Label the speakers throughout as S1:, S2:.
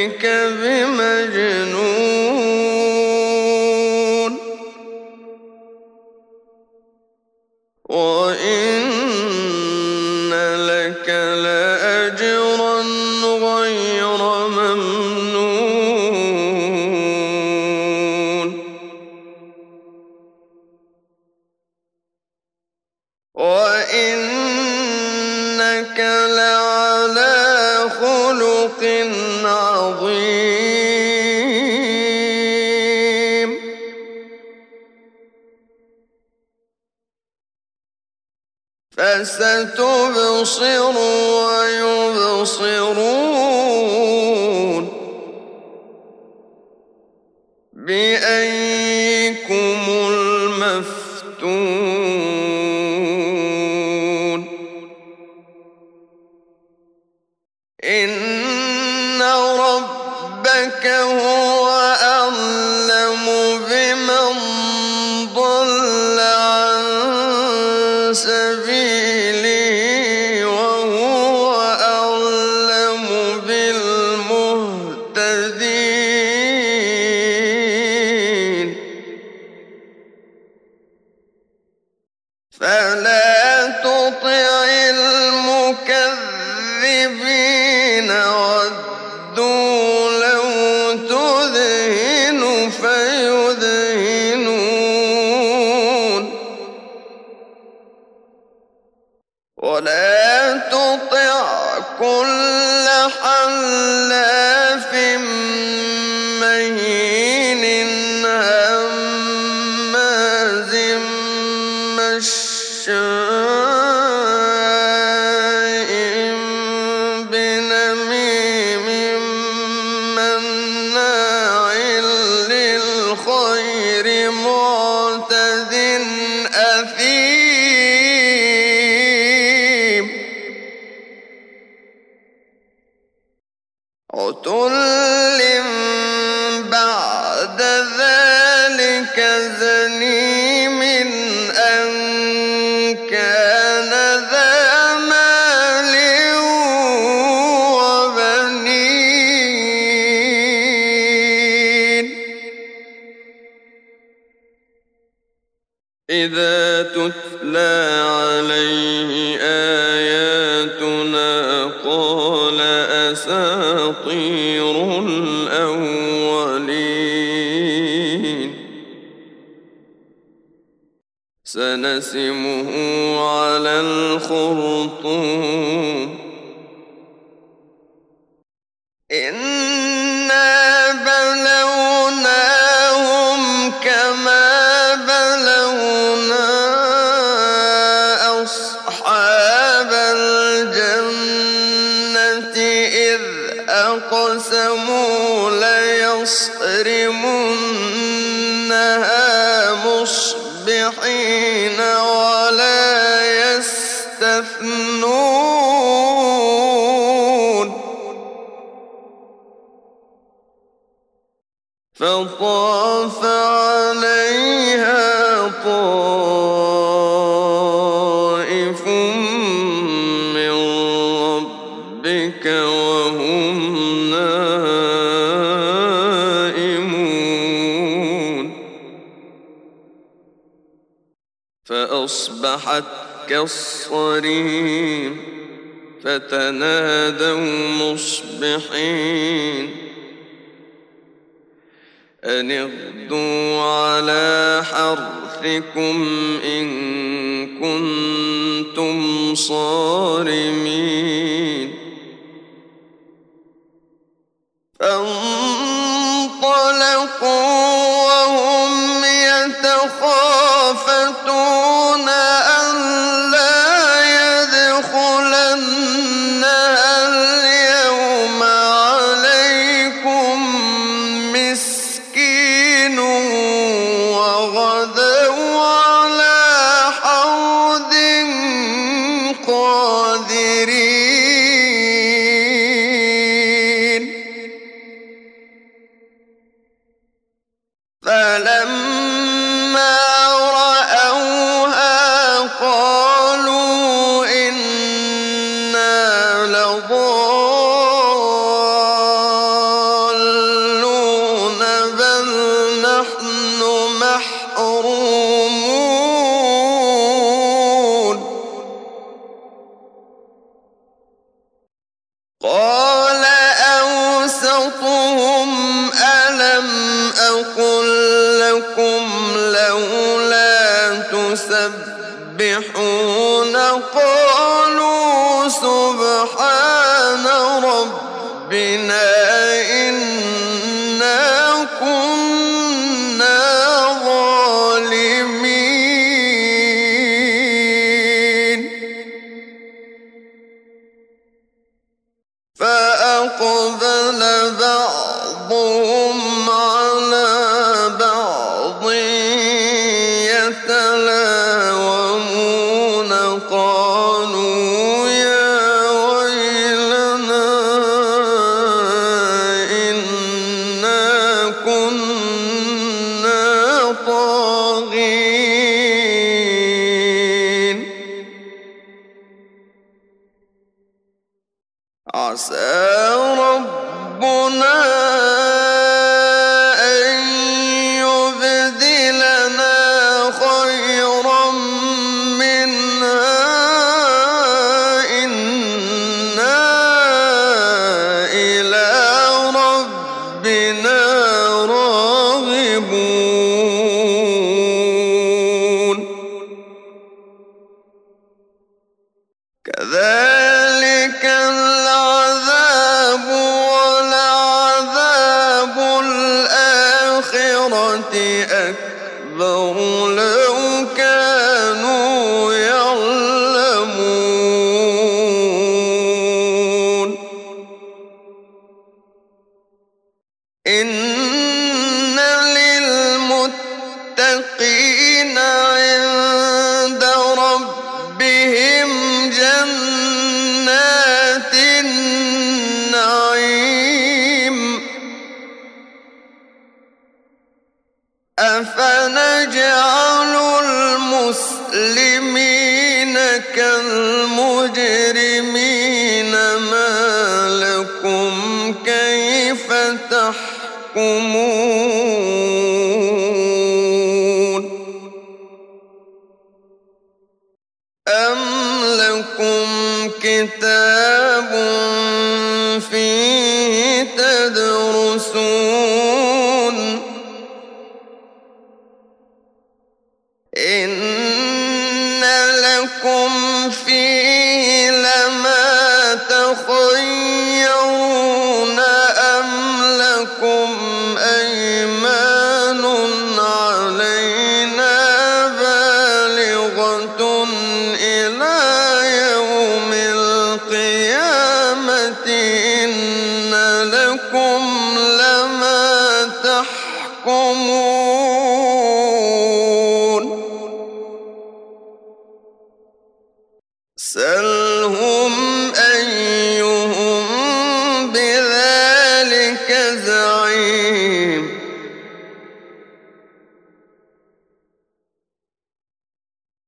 S1: ربك بمجنون. وإن لك لأجرا غير ممنون. وإنك لعلى خلق عظيم. فستبصر ويبصرون بأيكم قال أساطير الأولين. سنسمه على الخرطوم. فطاف عليها طائف من ربك وهم نائمون. فأصبحت كالصريم فتنادوا مصبحين. أن اغدوا على حرثكم إن كنتم صارمين. فانطلقوا وهم يتخافتون فقالوا سبحان ربنا إنا كنا أكبر تحكمون أم لكم كتاب فيه تدرسون سلهم أيهم بذلك زعيم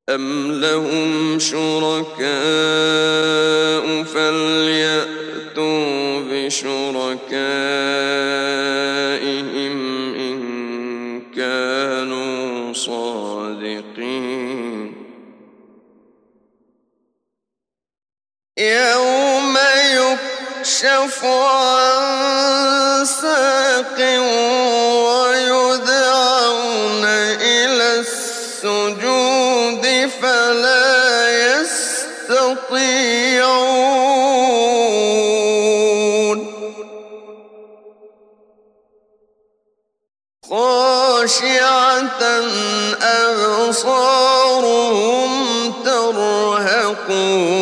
S1: أم لهم شركاء فليأتوا بشركائهم يكشف عن ساق ويدعون إلى السجود فلا يستطيعون. خاشعة أبصارهم ترهقهم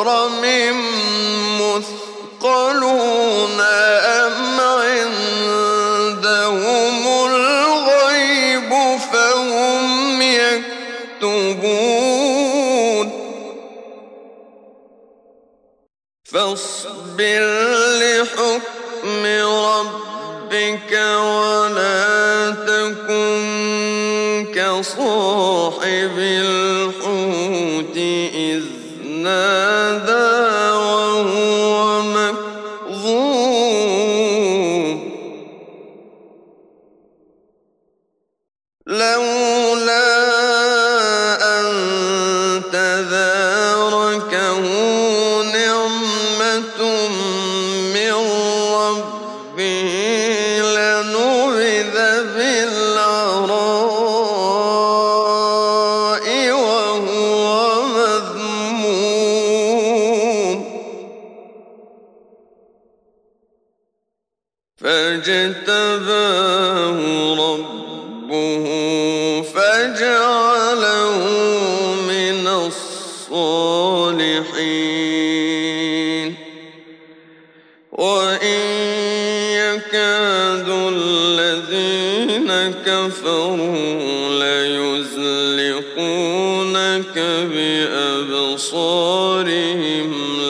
S1: مغرم مثقلون أم عندهم الغيب فهم يكتبون فاصبر لحكم ربك ولا تكن كصاحب تداركه نعمة من ربه لنبذ بالعراء وهو مذموم فاجتباه ربه فجعله وإن يكاد الذين كفروا ليزلقونك بأبصارهم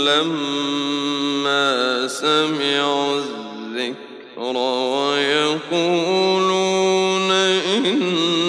S1: لما سمعوا الذكر ويقولون إنه